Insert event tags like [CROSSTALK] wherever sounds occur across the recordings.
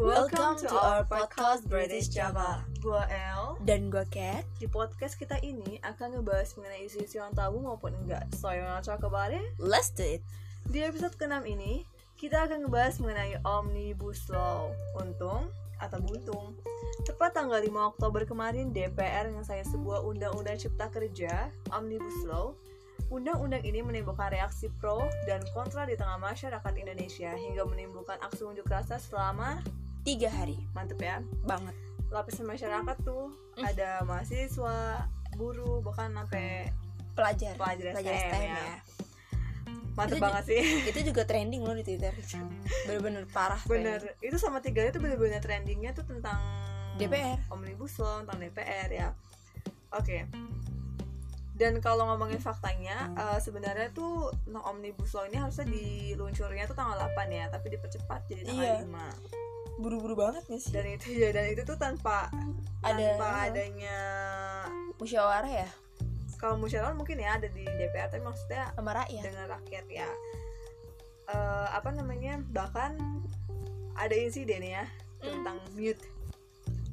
Welcome to our podcast British Java. Gua El. Dan gue Kat Di podcast kita ini akan ngebahas mengenai isu-isu yang tabu maupun enggak. So, you wanna talk about it? Let's do it Di episode ke-6 ini, kita akan ngebahas mengenai Omnibus Law. Untung atau buntung. Tepat tanggal 5 Oktober kemarin, DPR saya sebuah undang-undang cipta kerja, Omnibus Law. Undang-undang ini menimbulkan reaksi pro dan kontra di tengah masyarakat Indonesia hingga menimbulkan aksi unjuk rasa selama Tiga hari mantep ya Banget lapisan masyarakat tuh Mm. ada mahasiswa, buruh, bahkan sampai Pelajar Pelajar Pelajar STM, STM ya. ya mantep Itu banget sih. [LAUGHS] Itu juga trending loh di Twitter Bener-bener parah Bener, trending. itu sama tiga itu bener-bener trendingnya tuh tentang DPR. omnibus law tentang DPR ya. Oke. Dan kalau ngomongin faktanya, eh, sebenarnya tuh tentang omnibus law ini harusnya diluncurnya tuh tanggal 8 ya, tapi dipercepat jadi tanggal Iya. 5. Buru-buru banget gak sih? Dan itu ya, dan itu tuh tanpa Ada- tanpa adanya Musyawarah ya? Kalau musyawarah mungkin ya ada di DPR tapi maksudnya Sama rakyat. dengan rakyat ya. Eh, apa namanya bahkan ada insiden ya tentang mute.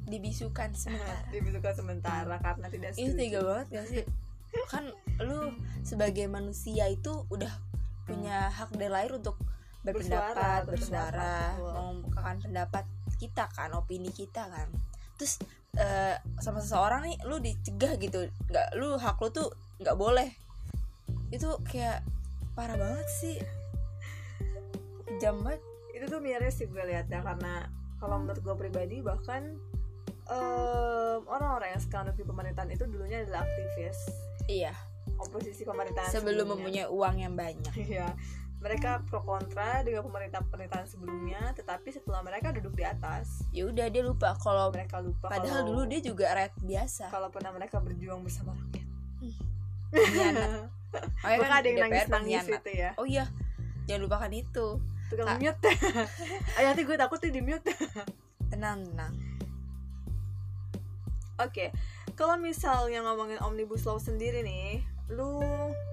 Dibisukan [LAUGHS] sementara. Dibutuhkan sementara karena tidak Itu setuju. tega banget gak sih? Kan lu sebagai manusia itu udah punya hak dan lahir untuk berpendapat, bersuara, betul. mengungkapkan pendapat kita kan, opini kita kan. Terus eh, sama seseorang nih lu dicegah gitu, nggak lu hak lu tuh nggak boleh. Itu kayak parah banget sih. Banget. itu tuh miris sih gue lihat ya karena kalau menurut gue pribadi bahkan em, orang-orang yang sekarang di pemerintahan itu dulunya adalah aktivis Iya, oposisi pemerintahan sebelum sebelumnya. mempunyai uang yang banyak. [LAUGHS] Iya, mereka pro kontra dengan pemerintah pemerintahan sebelumnya, tetapi setelah mereka duduk di atas, Ya udah dia lupa kalau mereka lupa padahal kalau, dulu dia juga rakyat biasa. kalau pernah mereka berjuang bersama rakyat. Pengkhianat. [LAUGHS] Makanya Bahkan ada yang nangis-nangis pengkhianat. itu ya. Oh iya, jangan lupakan itu. Tukang Kak. mute. [LAUGHS] Ayo nanti gue takut tuh di mute. [LAUGHS] Tenang, tenang. Oke, kalau misalnya ngomongin omnibus law sendiri nih, lu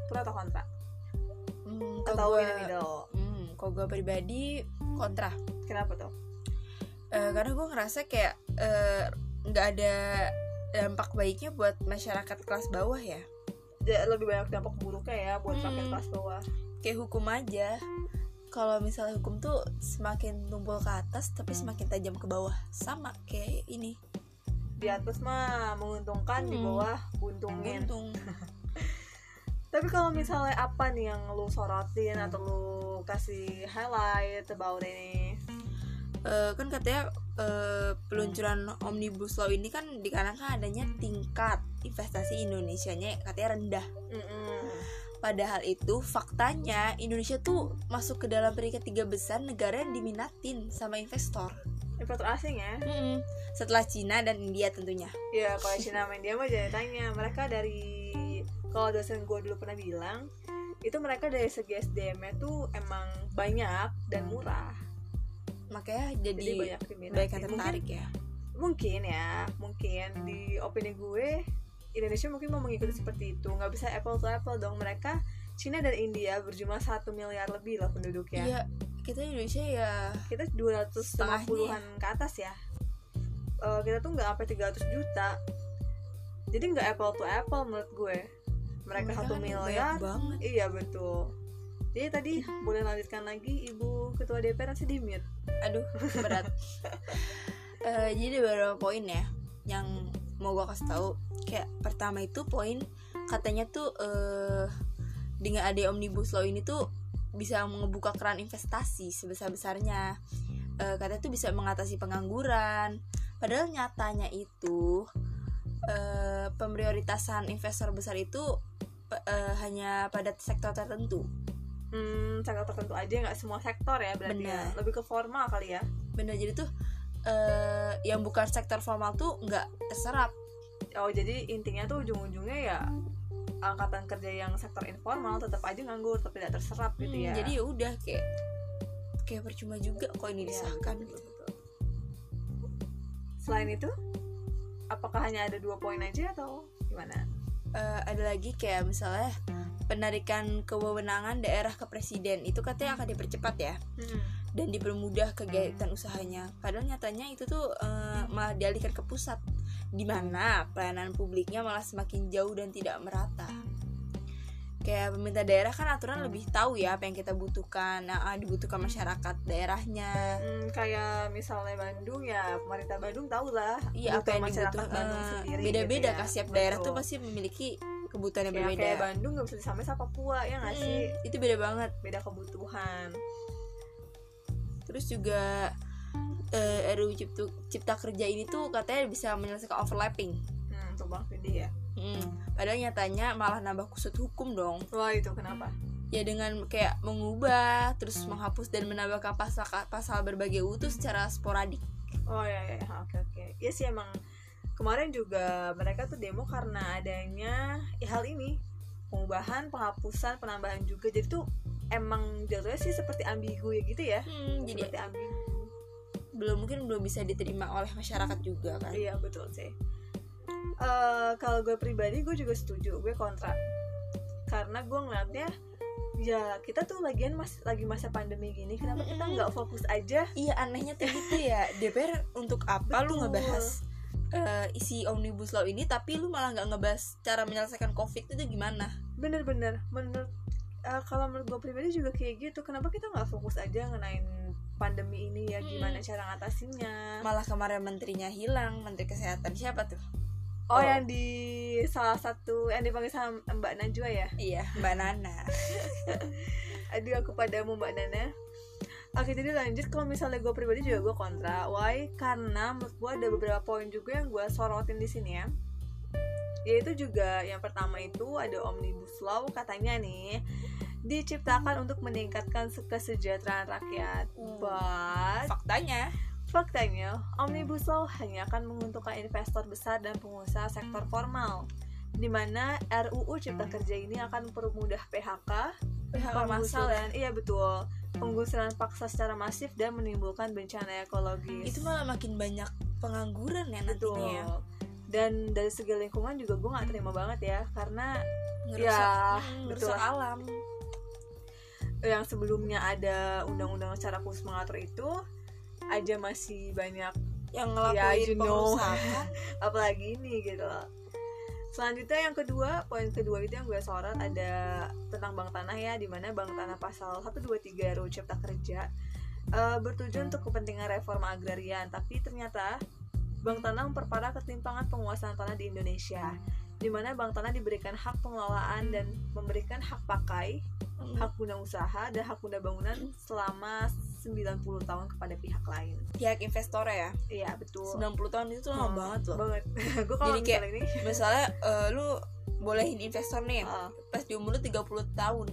pro atau kontra? Hmm, Atau in gue, middle? hmm, kalau gue pribadi kontra. Kenapa tuh? Eh, karena gue ngerasa kayak eh, nggak ada dampak baiknya buat masyarakat kelas bawah ya. Ja- Lebih banyak dampak buruknya ya buat Hmm. rakyat kelas bawah. Kayak hukum aja. Kalau misalnya hukum tuh semakin tumpul ke atas tapi semakin tajam ke bawah. Sama kayak ini. Di atas mah menguntungkan, di Hmm. bawah buntungin. Untung. [LAUGHS] Tapi kalau misalnya apa nih yang lu sorotin atau lu kasih highlight about ini? Eh, kan katanya eh, peluncuran omnibus law ini kan dikarenakan adanya tingkat investasi Indonesianya katanya rendah. Mm-mm. Padahal itu faktanya Indonesia tuh masuk ke dalam peringkat tiga besar negara yang diminatin sama investor. Investor asing ya? Mm-mm. Setelah Cina dan India tentunya. Ya kalau Cina main dia mah jangan tanya. Mereka dari kalau dosen gue dulu pernah bilang itu mereka dari segi SDM-nya tuh emang banyak dan murah. Makanya Jadi jadi, banyak banyak yang tertarik ya. Mungkin ya, mungkin di opini gue Indonesia mungkin mau mengikuti seperti itu. Nggak bisa apple to apple dong. Mereka Cina dan India berjumlah satu miliar lebih lah penduduknya. Iya, kita Indonesia ya kita 250-an ke atas ya Eh, kita tuh nggak sampai 300 juta jadi nggak apple to apple menurut gue mereka satu kan miliar banget. iya betul jadi tadi boleh lanjutkan lagi ibu ketua DPR masih di mute Aduh, berat. [LAUGHS] Eh, jadi beberapa poin ya yang mau gue kasih tahu. Kayak pertama itu poin katanya tuh eh dengan ada omnibus law ini tuh bisa ngebuka keran investasi sebesar besarnya. Eh katanya tuh bisa mengatasi pengangguran. Padahal nyatanya itu eh pemprioritasan investor besar itu eh, hanya pada sektor tertentu. hmm, sektor tertentu aja nggak semua sektor ya berarti ya. Lebih ke formal kali ya Bener jadi tuh eh yang bukan sektor formal tuh nggak terserap oh jadi intinya tuh ujung-ujungnya ya angkatan kerja yang sektor informal tetap aja nganggur tapi tidak terserap gitu Hmm, ya jadi ya udah kayak kayak percuma juga kok ini Iya, disahkan gitu betul, betul. selain itu apakah hanya ada dua poin aja atau gimana Eh, ada lagi kayak misalnya penarikan kewenangan daerah ke presiden itu katanya akan dipercepat ya Hmm. dan dipermudah kegiatan usahanya. Padahal nyatanya itu tuh eh, malah dialihkan ke pusat, di mana pelayanan publiknya malah semakin jauh dan tidak merata. Kayak pemerintah daerah kan aturan lebih tahu ya apa yang kita butuhkan, nah, ah, dibutuhkan masyarakat daerahnya. Hmm, kayak misalnya Bandung ya pemerintah Bandung tahu lah Iya apa yang masyarakat dibutuhkan Bandung eh, sendiri beda-beda gitu ya. kan setiap daerah tuh pasti memiliki kebutuhan yang kayak, berbeda. kayak Bandung nggak bisa disamain sama Papua ya nggak sih Hmm, itu beda banget. beda kebutuhan Terus juga eh, RUU Cipta, Cipta Kerja ini tuh katanya bisa menyelesaikan overlapping. hmm, untuk Bang Fidi ya Hmm, Padahal nyatanya malah nambah kusut hukum dong. wah itu kenapa Ya dengan kayak mengubah, terus menghapus dan menambahkan pasal pasal berbagai UU tuh secara sporadik. oh ya ya ya, oke oke ya sih emang kemarin juga mereka tuh demo karena adanya ya, hal ini pengubahan penghapusan penambahan juga jadi tuh emang jatuhnya sih seperti ambigu ya gitu ya Hmm, jadi seperti ambigu belum mungkin belum bisa diterima oleh masyarakat juga kan. Iya betul sih. Eh kalau gue pribadi gue juga setuju, gue kontra. Karena gue ngeliatnya ya kita tuh lagian mas lagi masa pandemi gini, kenapa kita nggak fokus aja? Iya anehnya tuh gitu ya [LAUGHS] DPR untuk apa lu Betul. ngebahas eh, isi omnibus law ini tapi lu malah nggak ngebahas cara menyelesaikan covid itu gimana? Bener-bener, menurut eh, kalau menurut gue pribadi juga kayak gitu. Kenapa kita nggak fokus aja ngenain pandemi ini ya gimana Mm. cara ngatasinnya? Malah kemarin menterinya hilang, menteri kesehatan siapa tuh? Oh, Oh. yang di salah satu yang dipanggil sama Mbak Najwa ya? Iya Mbak Nana. [LAUGHS] aduh aku padamu mbak Nana Oke jadi lanjut kalau misalnya gue pribadi juga gue kontra Why? Karena menurut gue ada beberapa poin juga yang gue sorotin di sini ya Yaitu juga yang pertama itu ada Omnibus Law katanya nih Diciptakan untuk meningkatkan kesejahteraan rakyat Hmm. But Faktanya faktanya Omnibus Law hanya akan menguntungkan investor besar dan pengusaha sektor formal di mana RUU Cipta Kerja ini akan mempermudah PHK PHK penggusuran iya betul penggusuran paksa secara masif dan menimbulkan bencana ekologis Itu malah makin banyak pengangguran ya betul nantinya ya. dan dari segi lingkungan juga gue nggak terima banget ya karena Ngerusak, Ya, hmm, betul. ngerusak alam. yang sebelumnya ada undang-undang secara khusus mengatur itu aja masih banyak Yang Ya, ngelakuin you know. [LAUGHS] apalagi ini gitu loh. Selanjutnya yang kedua poin kedua itu yang gue sorot ada tentang bank tanah ya di mana bank tanah pasal 123 RUU Cipta Kerja eh, bertujuan untuk kepentingan reforma agrarian. Tapi ternyata bank tanah memperparah ketimpangan penguasaan tanah di Indonesia di mana bank tanah diberikan hak pengelolaan dan memberikan hak pakai hak guna usaha dan hak guna bangunan selama 90 tahun kepada pihak lain Pihak investor ya. iya betul 90 tahun itu lama banget loh. banget [LAUGHS] gue kalau Jadi kayak- misalnya ini Misalnya eh, lu bolehin investor nih Ah. pas di umur lu 30 tahun.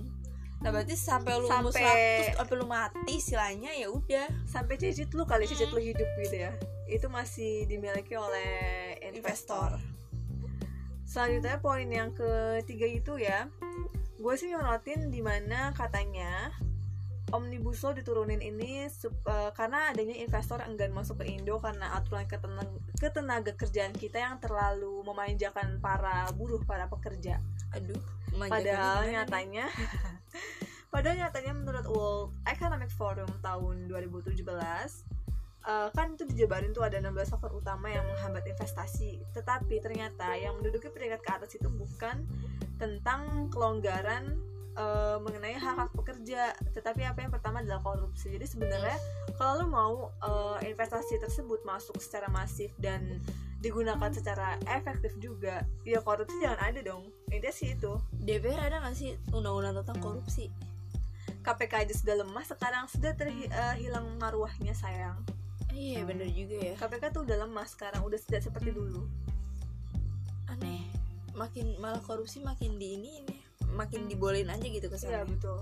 Nah, berarti sampai lu umur Sampai- 100 sampai lu mati istilahnya ya udah sampai cicit lu kali cicit Hmm. lu hidup gitu ya itu masih dimiliki oleh investor selanjutnya poin yang ketiga itu ya gue sih nyorotin di mana katanya omnibus law diturunin ini eh, karena adanya investor enggan masuk ke Indo karena aturan ketenag- ketenaga kerjaan kita yang terlalu memanjakan para buruh para pekerja aduh Padahal nyatanya [LAUGHS] Padahal nyatanya menurut World Economic Forum tahun 2017 eh, kan itu dijabarin tuh ada 16 faktor utama yang menghambat investasi. Tetapi ternyata yang menduduki peringkat ke atas itu bukan tentang kelonggaran eh, mengenai hak hak pekerja, tetapi apa yang pertama adalah korupsi. Jadi sebenarnya kalau lo mau eh, investasi tersebut masuk secara masif dan digunakan secara efektif juga, ya korupsi jangan ada dong. Intinya sih itu. DPR ada gak sih? Undang-undang tentang korupsi. KPK aja sudah lemah sekarang sudah terhilang marwahnya sayang. Iya bener juga ya. KPK tuh udah lemah sekarang udah tidak seperti dulu. Aneh. Makin malah korupsi makin di ini ini makin dibolehin aja gitu ke iya betul.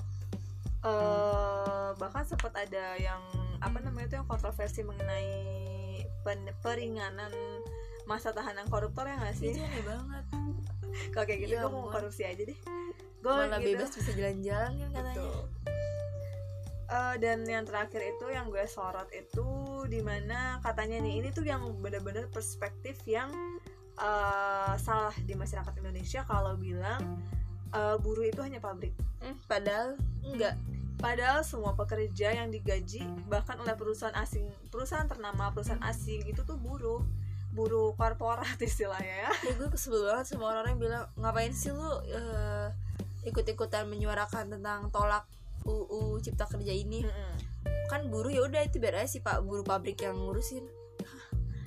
Eh bahkan sempat ada yang apa namanya itu yang kontroversi mengenai pen- peringanan masa tahanan koruptor ya nggak sih? Itu aneh banget. [LAUGHS] Kalau kayak gitu. Ya gue mau korupsi aja deh. Gue malah gitu. bebas bisa jalan-jalan kan katanya. Betul. Eh, dan yang terakhir itu yang gue sorot itu di mana katanya nih ini tuh yang bener-bener perspektif yang eh, salah di masyarakat Indonesia kalau bilang eh, buruh itu hanya pabrik. Hmm, padahal enggak Padahal semua pekerja yang digaji bahkan oleh perusahaan asing, perusahaan ternama, perusahaan asing itu tuh buruh, buruh korporat [LAUGHS] istilahnya ya. ya gue kesel banget sama orang-orang yang bilang ngapain sih lu eh, ikut-ikutan menyuarakan tentang tolak UU Cipta Kerja ini? Mm-mm. kan buruh ya udah itu biar aja sih pak buruh pabrik yang ngurusin.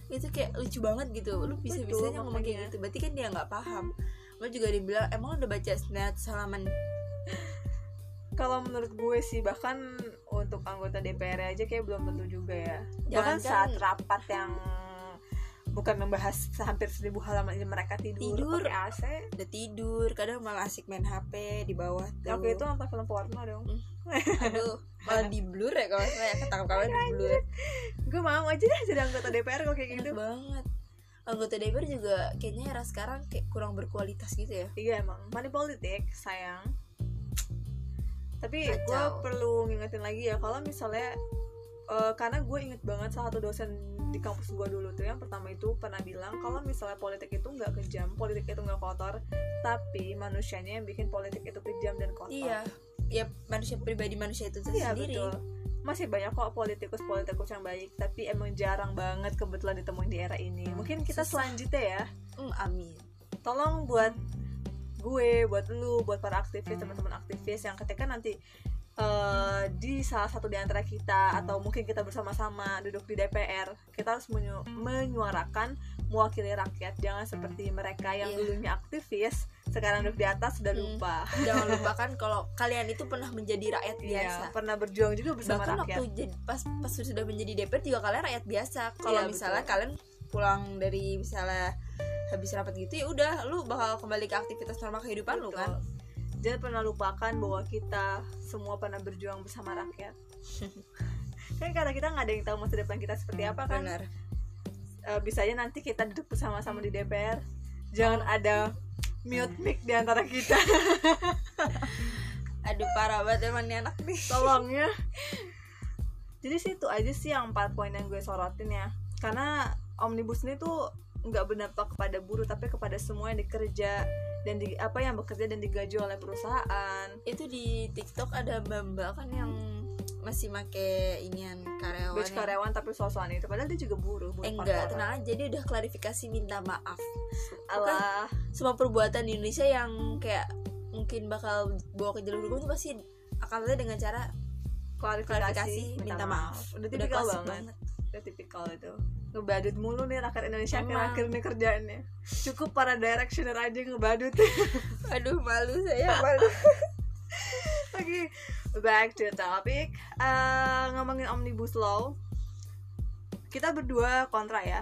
Itu kayak lucu banget gitu. Lu bisa bisanya ngomong kayak gitu berarti kan dia nggak paham lo juga dibilang emang lu udah baca senat salaman [LAUGHS] Kalau menurut gue sih bahkan untuk anggota DPR aja kayak belum tentu juga ya. Jangan Bahkan kan- saat rapat yang bukan membahas hampir seribu halaman ini mereka tidur, Tidur. AC. udah tidur kadang malah asik main HP di bawah tuh Oke itu nonton film porno dong. aduh malah di blur ya kalau saya ketangkap kamera di blur Gue mau aja deh jadi anggota DPR kalau kayak enak gitu. banget anggota DPR juga kayaknya era sekarang kayak kurang berkualitas gitu ya Iya emang money politik sayang. Tapi gue perlu ngingetin lagi ya kalau misalnya eh, karena gue inget banget salah satu dosen di kampus gue dulu tuh yang pertama itu pernah bilang kalau misalnya politik itu nggak kejam, politik itu nggak kotor, tapi manusianya yang bikin politik itu kejam dan kotor. iya ya manusia pribadi manusia itu Iya sendiri betul. Masih banyak kok politikus-politikus yang baik, tapi emang jarang banget kebetulan ditemuin di era ini. Mungkin kita selanjutnya ya Hmm, amin tolong buat gue buat lu buat para aktivis teman-teman aktivis yang ketika nanti eh, di salah satu di antara kita atau mungkin kita bersama-sama duduk di DPR kita harus menyu- menyuarakan mewakili rakyat jangan seperti mereka yang Iya. dulunya aktivis sekarang duduk di atas sudah Hmm. lupa. Jangan lupakan [LAUGHS] kalau kalian itu pernah menjadi rakyat biasa. Iya, pernah berjuang juga bersama bahkan rakyat. waktu jadi, pas pas sudah menjadi DPR juga kalian rakyat biasa. Kalau Iya, misalnya betul. kalian pulang dari misalnya habis rapat gitu ya udah lu bakal kembali ke aktivitas normal kehidupan lu Betul. kan jangan pernah lupakan bahwa kita semua pernah berjuang bersama rakyat. [LAUGHS] Kan karena kita nggak ada yang tahu masa depan kita seperti apa kan? benar. Eh, bisa aja nanti kita duduk bersama-sama di DPR jangan ada mute mic di antara kita. [LAUGHS] Aduh parah banget emang nih anak nih. Tolong ya. Jadi sih itu aja sih yang empat poin yang gue sorotin ya. Karena omnibus ini tuh nggak berdampak kepada buruh tapi kepada semua yang dikerja dan di apa yang bekerja dan digaji oleh perusahaan. Itu di TikTok ada mbak kan yang masih make inian karyawan Batch karyawan tapi sosokan itu. Padahal dia juga buruh eh, enggak tenang aja dia udah klarifikasi minta maaf. Alah. semua perbuatan di Indonesia yang kayak mungkin bakal bawa ke jalur hukum itu pasti akan ada dengan cara klarifikasi, klarifikasi minta, maaf. udah tipikal klasik banget. udah tipikal itu. Ngebadut mulu nih rakyat Indonesia akhir-akhir ini kerjaannya. Cukup para directioner aja ngebadut. [LAUGHS] Aduh malu saya malu. [LAUGHS] Oke back to the topic. Eh, ngomongin omnibus law. Kita berdua kontra ya.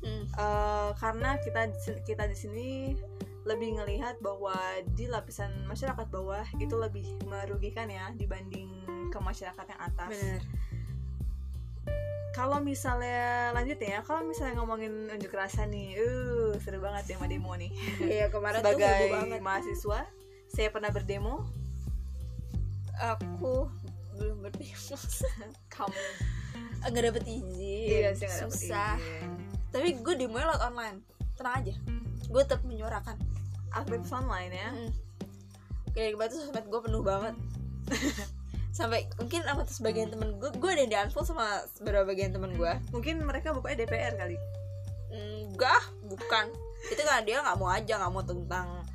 Hmm, Eh, karena kita kita di sini lebih ngelihat bahwa di lapisan masyarakat bawah itu lebih merugikan ya dibanding ke masyarakat yang atas. Bener kalau misalnya lanjut ya. Kalau misalnya ngomongin unjuk rasa nih uh seru banget demo demo nih. Iya kemarin tuh sebagai heboh banget. mahasiswa saya pernah berdemo aku belum berdemo [LAUGHS] kamu. Nggak dapet izin. Iya sih dapet susah. izin. tapi gue demo lewat online. Tenang aja. Gue tetap menyuarakan. Aktivis online ya. Hmm. kayak tuh sosmed gue penuh banget. [LAUGHS] Sampai mungkin sama tuh sebagian temen gue gue ada yang di unfollow sama beberapa bagian temen gue. Mungkin mereka bukanya DPR kali. Enggak bukan. Itu kan dia nggak mau aja nggak mau tentang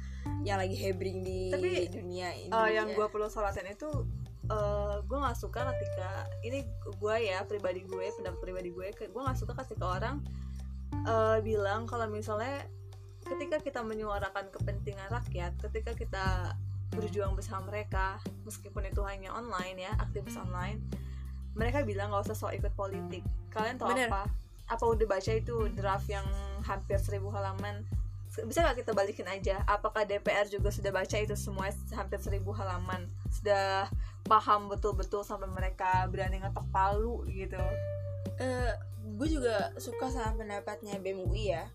yang lagi hebring di Tapi, dunia ini Eh, yang gue perlu sorotin itu eh gue nggak suka ketika ini gue ya pribadi gue pendapat pribadi gue gue nggak suka ketika orang eh, bilang kalau misalnya ketika kita menyuarakan kepentingan rakyat ketika kita berjuang bersama mereka meskipun itu hanya online ya aktivis online mereka bilang nggak usah sok ikut politik. Kalian tahu Bener. apa? Apa udah baca itu draft yang hampir seribu halaman bisa nggak kita balikin aja? Apakah DPR juga sudah baca itu semua hampir seribu halaman? Sudah paham betul-betul sampai mereka berani ngetok palu gitu? Eh, gue juga suka sama pendapatnya BMUI ya.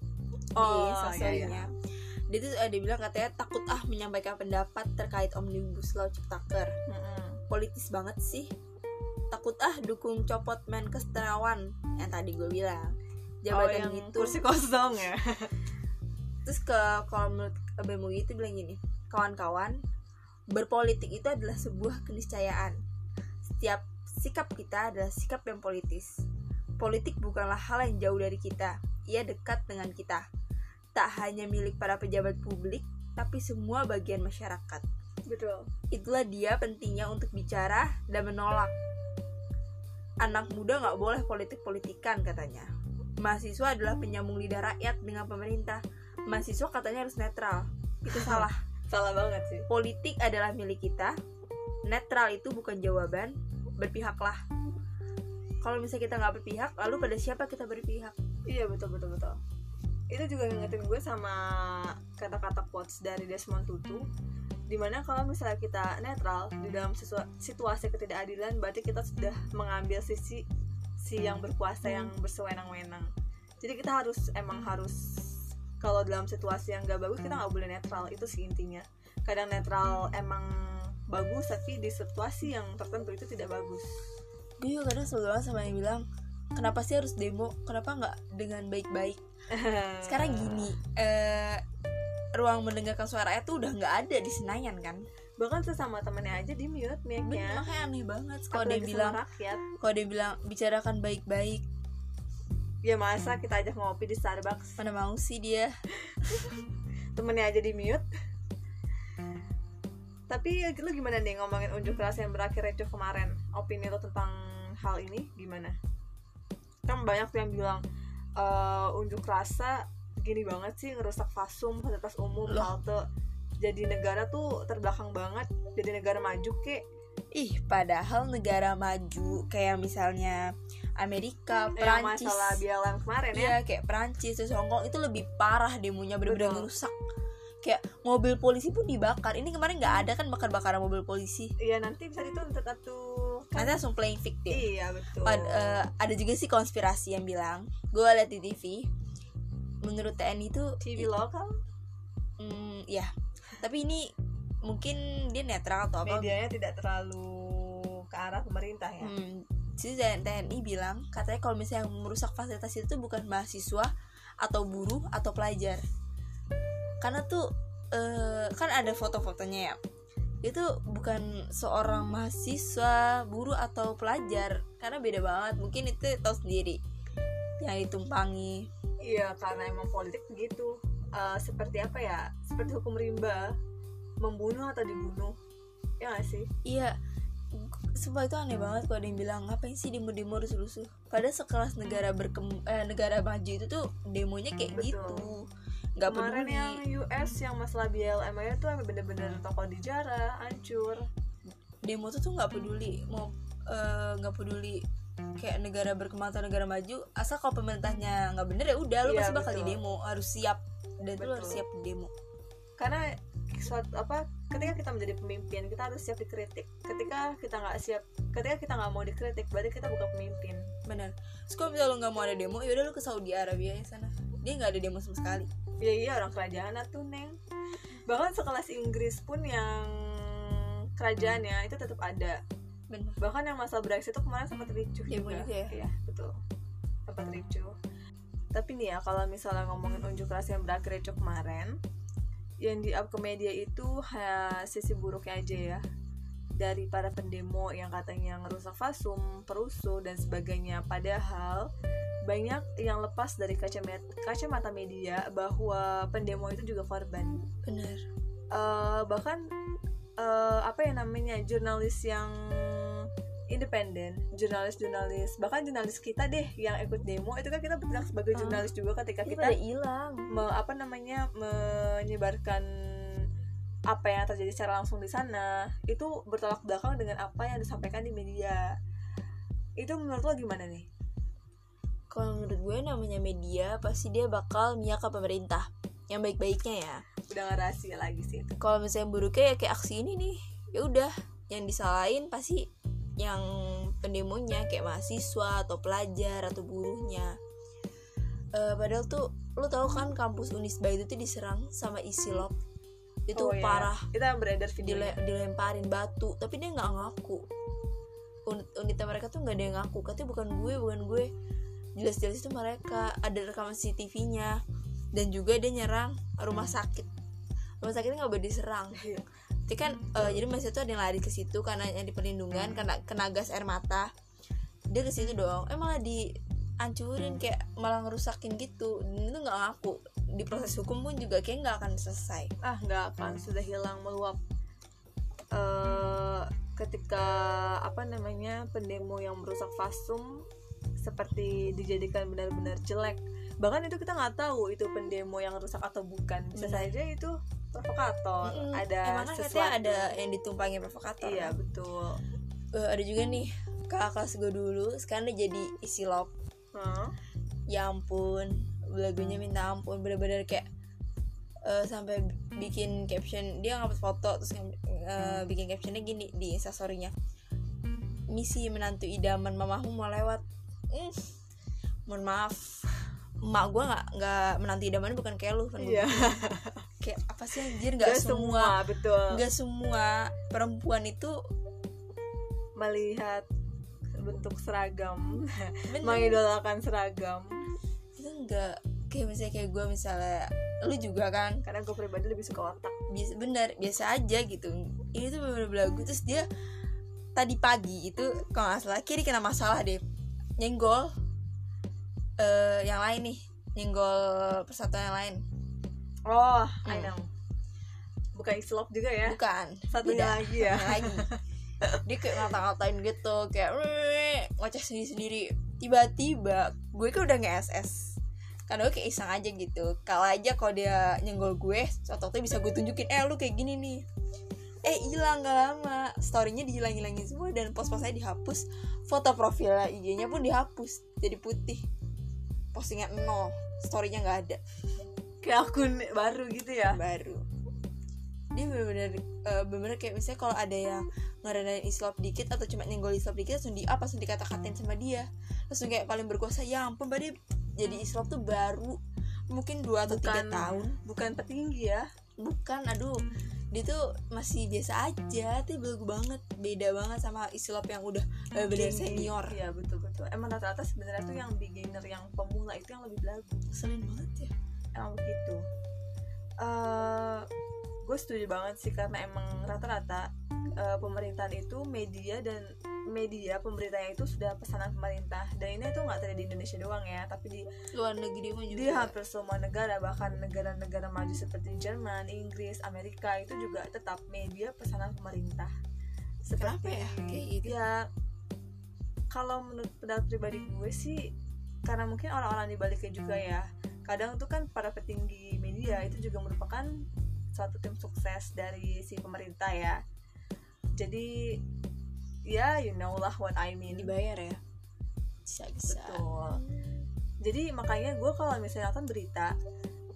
Oh, di iya, sosialnya dia tuh ada bilang katanya takut ah menyampaikan pendapat terkait omnibus law ciptaker Mm-mm. politis banget sih. Takut ah dukung copot Menkes Terawan. Yang tadi gue bilang. Oh jabatan yang gitu kursi kosong ya [LAUGHS] terus ke kalau menurut BMUI itu bilang gini kawan-kawan berpolitik itu adalah sebuah keniscayaan setiap sikap kita adalah sikap yang politis. Politik bukanlah hal yang jauh dari kita, ia dekat dengan kita. Tak hanya milik para pejabat publik, tapi semua bagian masyarakat. betul Itulah dia pentingnya untuk bicara dan menolak. Anak muda nggak boleh politik-politikan katanya. Mahasiswa adalah penyambung lidah rakyat dengan pemerintah. Mahasiswa katanya harus netral. Itu [LAUGHS] salah. salah banget sih Politik adalah milik kita. Netral itu bukan jawaban. Berpihaklah. Kalau misalnya kita nggak berpihak, lalu pada siapa kita berpihak? iya betul betul betul itu juga ngingetin gue sama kata-kata quotes dari Desmond Tutu di mana kalau misalnya kita netral di dalam situasi ketidakadilan berarti kita sudah mengambil sisi si yang berkuasa yang bersewenang-wenang jadi kita harus emang harus kalau dalam situasi yang gak bagus kita nggak boleh netral itu sih intinya kadang netral emang bagus tapi di situasi yang tertentu itu tidak bagus Gue juga kadang selalu sama yang bilang, kenapa sih harus demo? Kenapa nggak dengan baik-baik? [LAUGHS] Sekarang gini, eh, ruang mendengarkan suara tuh udah nggak ada di Senayan kan? bahkan sesama temennya aja di mute mic-nya makanya aneh banget kalau dia bilang rakyat kalau dia bilang bicarakan baik-baik ya masa kita ajak ngopi di Starbucks? Mana mau sih dia? [LAUGHS] Temennya aja di mute. Tapi ya, lu gimana nih ngomongin unjuk rasa yang berakhir ricuh kemarin? Opini lo tentang hal ini gimana? Kan banyak tuh yang bilang eh, unjuk rasa gini banget sih ngerusak fasum fasilitas umum Loh. halte. Jadi negara tuh terbelakang banget jadi negara maju kek. Ih padahal negara maju kayak misalnya Amerika yang Perancis. Masalah BLM kemarin ya? Iya kayak Perancis terus Hongkong itu lebih parah demonya bener-bener ngerusak kayak mobil polisi pun dibakar. Ini kemarin nggak ada kan bakar-bakaran mobil polisi? Iya nanti bisa dituntut atau nanti langsung playing victim. Iya betul. Pad- eh, ada juga sih konspirasi yang bilang gue liat di TV menurut TNI itu TV lokal? Hmm, ya tapi ini mungkin dia netral atau apa? Medianya tidak terlalu ke arah pemerintah ya? Hmm, jadi TNI bilang katanya kalau misalnya yang merusak fasilitas itu bukan mahasiswa atau buruh atau pelajar. Karena tuh eh, kan ada foto-fotonya ya. Itu bukan seorang mahasiswa buruh atau pelajar. Karena beda banget mungkin itu tahu sendiri. Yang ditumpangi. Iya karena emang politik begitu. Eh, Seperti apa ya? Seperti hukum rimba. Membunuh atau dibunuh. Ya gak sih? Iya Sumpah itu aneh banget kalau ada yang bilang ngapain sih demo-demo rusuh-rusuh? Padahal sekelas negara berkem eh, negara maju itu tuh demonya kayak Betul. gitu. Nggak Kemarin peduli. yang US Yang masalah BLM aja tuh bener-bener toko dijarah Hancur. Demo tuh tuh nggak peduli. Mau eh, nggak peduli kayak negara berkembang atau negara maju asal kalau pemerintahnya nggak bener ya udah lu Iya, pasti bakal di demo harus siap. Dan lu Betul. harus siap di demo. Karena suatu apa ketika kita menjadi pemimpin kita harus siap dikritik. Ketika kita nggak siap ketika kita nggak mau dikritik berarti kita bukan pemimpin. Bener terus kalau misalnya nggak mau ada demo ya udah lu ke Saudi Arabia ya sana. Dia nggak ada demo sama sekali. Ya iya orang kerajaan tuh neng. Bahkan sekelas Inggris pun yang kerajaannya itu tetap ada. Bener bahkan yang masa Brexit itu kemarin sempat ricuh Demo juga. ya? iya betul. Sempat ricuh. Tapi nih ya kalau misalnya ngomongin unjuk rasa yang berakhir ricuh kemarin yang di up ke media itu ha, sisi buruknya aja ya. Dari para pendemo yang katanya ngerusak fasum, perusuh dan sebagainya. Padahal banyak yang lepas dari kacamata, kacamata media bahwa pendemo itu juga korban. Bener eh, bahkan eh, apa ya namanya jurnalis yang independen jurnalis-jurnalis bahkan jurnalis kita deh yang ikut demo itu kan kita bertindak sebagai Ah. jurnalis juga ketika kita hilang. me- apa namanya menyebarkan apa yang terjadi secara langsung di sana itu bertolak belakang dengan apa yang disampaikan di media. Itu menurut lo gimana nih? Kalau menurut gue namanya media pasti dia bakal mihak ke pemerintah yang baik-baiknya ya. Udah nggak rahasia lagi sih kalau misalnya buruknya ya kayak aksi ini nih ya udah yang disalahin pasti yang pendemonya kayak mahasiswa atau pelajar atau buruhnya Eh, padahal tuh lu tahu kan kampus Unisba itu tuh diserang sama Isilop itu Oh, iya. parah. Itu yang beredar video Dile- dilemparin batu tapi dia nggak ngaku. Unit unitnya mereka tuh nggak ada yang ngaku. Katanya bukan gue bukan gue. Jelas-jelas itu mereka. Ada rekaman CCTV-nya dan juga dia nyerang rumah sakit. Rumah sakitnya nggak boleh diserang itu kan eh, jadi masih tuh ada yang lari ke situ karena yang di perlindungan karena kena gas air mata. Dia ke situ dong eh malah dihancurin kayak malah ngerusakin gitu. Dan itu nggak ngaku. Di proses hukum pun juga kayak nggak akan selesai. Ah nggak akan. Sudah hilang meluap eh ketika apa namanya pendemo yang merusak fasum seperti dijadikan benar-benar jelek. Bahkan itu kita nggak tahu itu pendemo yang rusak atau bukan. Bisa Benar. saja itu provokator. Mm-mm. ada emang kan sesuatu. ada yang ditumpangi provokator iya kan? betul. Eh, ada juga nih kakak kelas gue dulu sekarang dia jadi isi lop Hah? ya ampun lagunya minta ampun bener-bener kayak eh, sampai bikin caption dia ngapus foto terus eh, bikin captionnya gini di instastorynya. Misi menantu idaman mamamu mau lewat. Mm, mohon maaf. Emak gue nggak nggak menantu idaman bukan kayak lu kan? Iya [LAUGHS] kayak apa sih anjir? Nggak Nggak semua betul. nggak semua perempuan itu melihat bentuk seragam bener. mengidolakan seragam. Itu enggak kayak misalnya kayak gue misalnya lu juga kan? Karena gue pribadi lebih suka otak. Biasa bener biasa aja gitu. Ini tuh bener-bener belagu terus dia tadi pagi itu kalau nggak salah kiri kena masalah deh. Nyenggol eh yang lain nih nyenggol persatuan yang lain oh I Hmm. know. Bukan islop juga ya? Bukan. Satunya beda. lagi ya? Lagi. Dia kayak ngata-ngatain gitu kayak ngoceh sendiri-sendiri. Tiba-tiba gue kan udah nge SS karena gue kayak iseng aja gitu. Kalau aja kalau dia nyenggol gue waktu bisa gue tunjukin eh lu kayak gini nih. Eh hilang gak lama. Storynya dihilang-hilangin semua dan post-postnya dihapus. Foto profil IG-nya pun dihapus jadi putih. Postingan nol. Storynya nggak ada kayak akun baru gitu ya? Baru. Dia bener-bener eh, bener-bener kayak misalnya kalau ada yang ngerendahin islop dikit atau cuma nyenggol islop dikit langsung di apa langsung dikata-katain sama dia. Langsung kayak paling berkuasa ya ampun berarti jadi islop tuh baru mungkin dua atau tiga tahun. bukan petinggi ya? Bukan aduh. Dia tuh masih biasa aja tapi belagu banget beda banget sama islop yang udah bener Tinggi. senior. iya betul betul. Emang rata-rata sebenarnya tuh yang beginner yang pemula itu yang lebih belagu selin banget ya emang begitu eh gue setuju banget sih karena emang rata-rata eh, pemerintahan itu media dan media pemerintahnya itu sudah pesanan pemerintah dan ini tuh nggak terjadi di Indonesia doang ya tapi di luar negeri pun juga di hampir semua negara bahkan negara-negara maju seperti Jerman, Inggris, Amerika itu juga tetap media pesanan pemerintah. kenapa ya kayak gitu Ya kalau menurut pendapat pribadi gue sih karena mungkin orang-orang di baliknya juga ya. Kadang tuh kan para petinggi media itu juga merupakan suatu tim sukses dari si pemerintah ya. Jadi ya you know lah what I mean. dibayar ya bisa bisa Betul. Jadi makanya gue kalau misalnya nonton berita,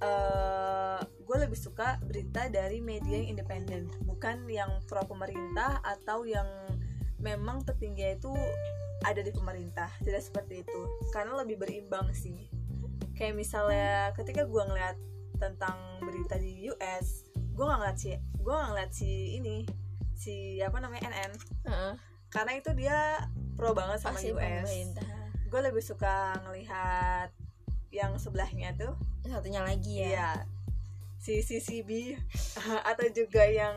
eh gue lebih suka berita dari media yang independen, bukan yang pro pemerintah atau yang memang petingginya itu ada di pemerintah. Tidak seperti itu, karena lebih berimbang sih. Kayak misalnya ketika gue ngeliat tentang berita di US, gue nggak ngeliat si, gue nggak ngeliat si ini, si apa namanya NN, Heeh. karena itu dia pro banget sama pasti US gue lebih suka ngelihat yang sebelahnya tuh. Satunya lagi ya? Ya si CCB [LAUGHS] atau juga yang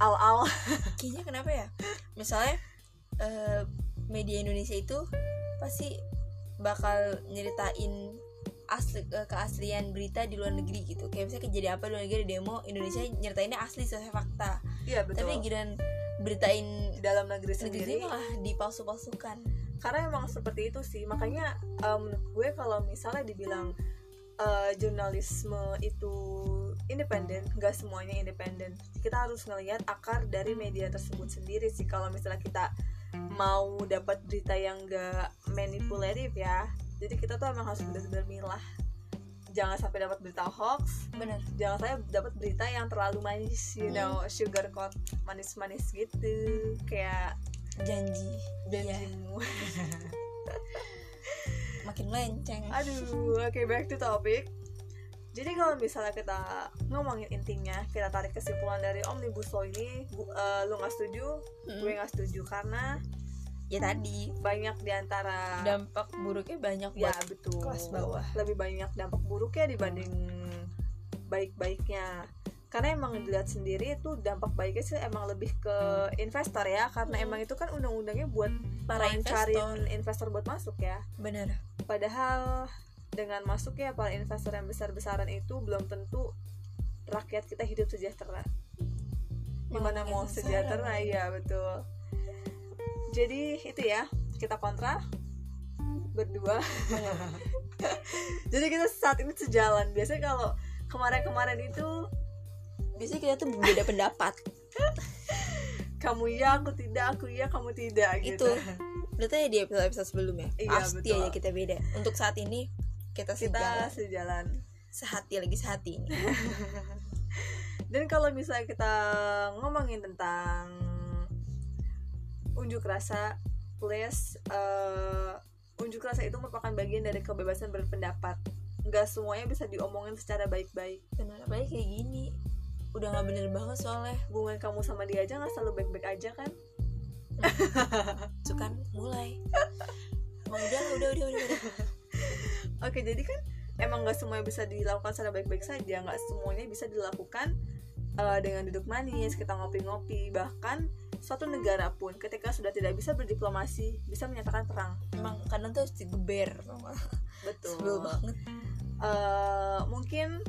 al al [LAUGHS] kayaknya kenapa ya? Misalnya eh, media Indonesia itu pasti bakal nyeritain asli eh, keaslian berita di luar negeri gitu. Kayak misalnya kejadian apa di luar negeri demo Indonesia nyeritainnya asli sesuai fakta. Iya betul. Tapi giran beritain di dalam negeri negeri sendiri. malah dipalsu-palsukan. Karena emang seperti itu sih. Makanya eh, menurut gue kalau misalnya dibilang eh, jurnalisme itu independen nggak semuanya independen. Kita harus ngelihat akar dari media tersebut sendiri sih. Kalau misalnya kita mau dapat berita yang enggak manipulatif ya. Jadi kita tuh emang harus benar-benar milah. Jangan sampai dapat berita hoax. Bener. Jangan sampai dapat berita yang terlalu manis you Hmm. know sugar coat manis-manis gitu. Kayak janji. Iya, janjimu [LAUGHS] makin melenceng. Aduh oke back to topic jadi kalau misalnya kita ngomongin intinya kita tarik kesimpulan dari omnibus law ini eh, lu nggak setuju Mm. gue nggak setuju karena ya tadi. banyak di antara dampak buruknya banyak ya buat betul. kelas bawah. lebih banyak dampak buruknya dibanding baik-baiknya. Karena emang dilihat sendiri itu dampak baiknya sih emang lebih ke investor ya karena Hmm. emang itu kan undang-undangnya buat para investor. investor buat masuk ya. Bener padahal dengan masuknya para investor yang besar-besaran itu belum tentu rakyat kita hidup sejahtera. Gimana Malah mau sejahtera? Iya betul. Jadi itu ya kita kontra berdua. [LAUGHS] Jadi kita saat ini sejalan. Biasanya kalau kemarin-kemarin itu biasanya kita tuh beda pendapat. [LAUGHS] Kamu iya aku tidak aku iya kamu tidak itu gitu berarti ya di episode episode sebelumnya Iya, pasti betul. aja kita beda. Untuk saat ini kita kita sejalan. sejalan sehati lagi sehati ini [LAUGHS] dan kalau misalnya kita ngomongin tentang unjuk rasa please eh, unjuk rasa itu merupakan bagian dari kebebasan berpendapat. Nggak semuanya bisa diomongin secara baik-baik. Bener apalagi kayak gini. Udah nggak bener banget soalnya. Hubungan kamu sama dia aja nggak selalu baik-baik aja kan? Kan mulai. [LAUGHS] Emang udah udah udah udah, udah. [LAUGHS] oke jadi kan emang nggak semuanya bisa dilakukan secara baik-baik saja. Nggak semuanya bisa dilakukan eh, dengan duduk manis kita ngopi-ngopi. Bahkan suatu negara pun ketika sudah tidak bisa berdiplomasi bisa menyatakan perang. Emang kadang tuh harus digeber betul. Sebel banget. Eh, mungkin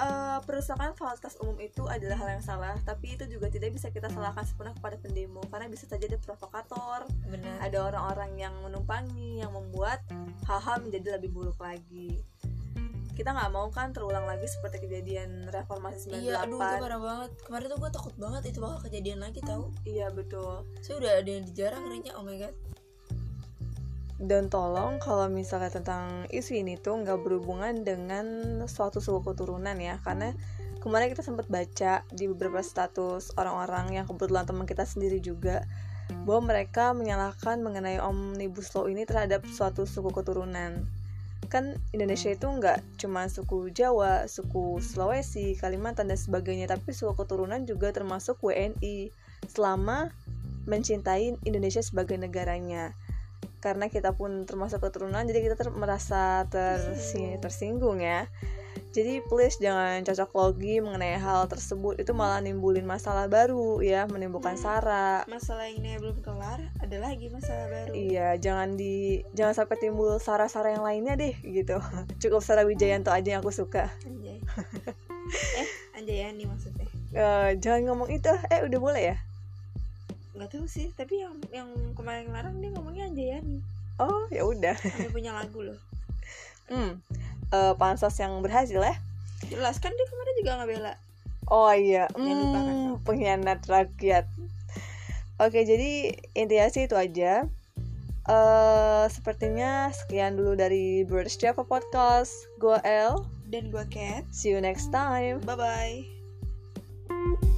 eh, perusahaan fasilitas umum itu adalah hal yang salah tapi itu juga tidak bisa kita salahkan sepenuhnya kepada pendemo karena bisa saja ada provokator. Bener ada orang-orang yang menumpangi yang membuat hal-hal menjadi lebih buruk lagi. Kita nggak mau kan terulang lagi seperti kejadian reformasi 98 iya aduh itu parah banget. Kemarin tuh gue takut banget itu bakal kejadian lagi tau. Iya betul. Saya udah ada yang dijarah ngerinya oh my god dan tolong kalau misalnya tentang isu ini tuh nggak berhubungan dengan suatu suku keturunan ya karena kemarin kita sempat baca di beberapa status orang-orang yang kebetulan teman kita sendiri juga bahwa mereka menyalahkan mengenai omnibus law ini terhadap suatu suku keturunan. Kan Indonesia itu nggak cuma suku Jawa, suku Sulawesi, Kalimantan dan sebagainya tapi suku keturunan juga termasuk WNI selama mencintai Indonesia sebagai negaranya karena kita pun termasuk keturunan jadi kita ter- merasa tersi- tersinggung ya. Jadi please jangan cocok logi mengenai hal tersebut itu malah nimbulin masalah baru ya menimbulkan sara. Masalah ini belum kelar ada lagi masalah baru. Iya jangan di jangan sampai timbul sara-sara yang lainnya deh gitu. [LAUGHS] Cukup Sara Wijayanto aja yang aku suka. Anjay. [LAUGHS] Eh anjayani maksudnya? Eh, jangan ngomong itu. Eh udah boleh ya nggak tahu sih tapi yang yang kemarin larang dia ngomongnya anjayani oh ya udah ada punya lagu loh hmm eh, pansos yang berhasil ya jelas kan dia kemarin juga nggak bela Oh iya, lupakan hmm, pengkhianat rakyat. Oke, jadi intinya sih itu aja. eh sepertinya sekian dulu dari British Java Podcast. Gua El. dan gua Cat See you next time. bye bye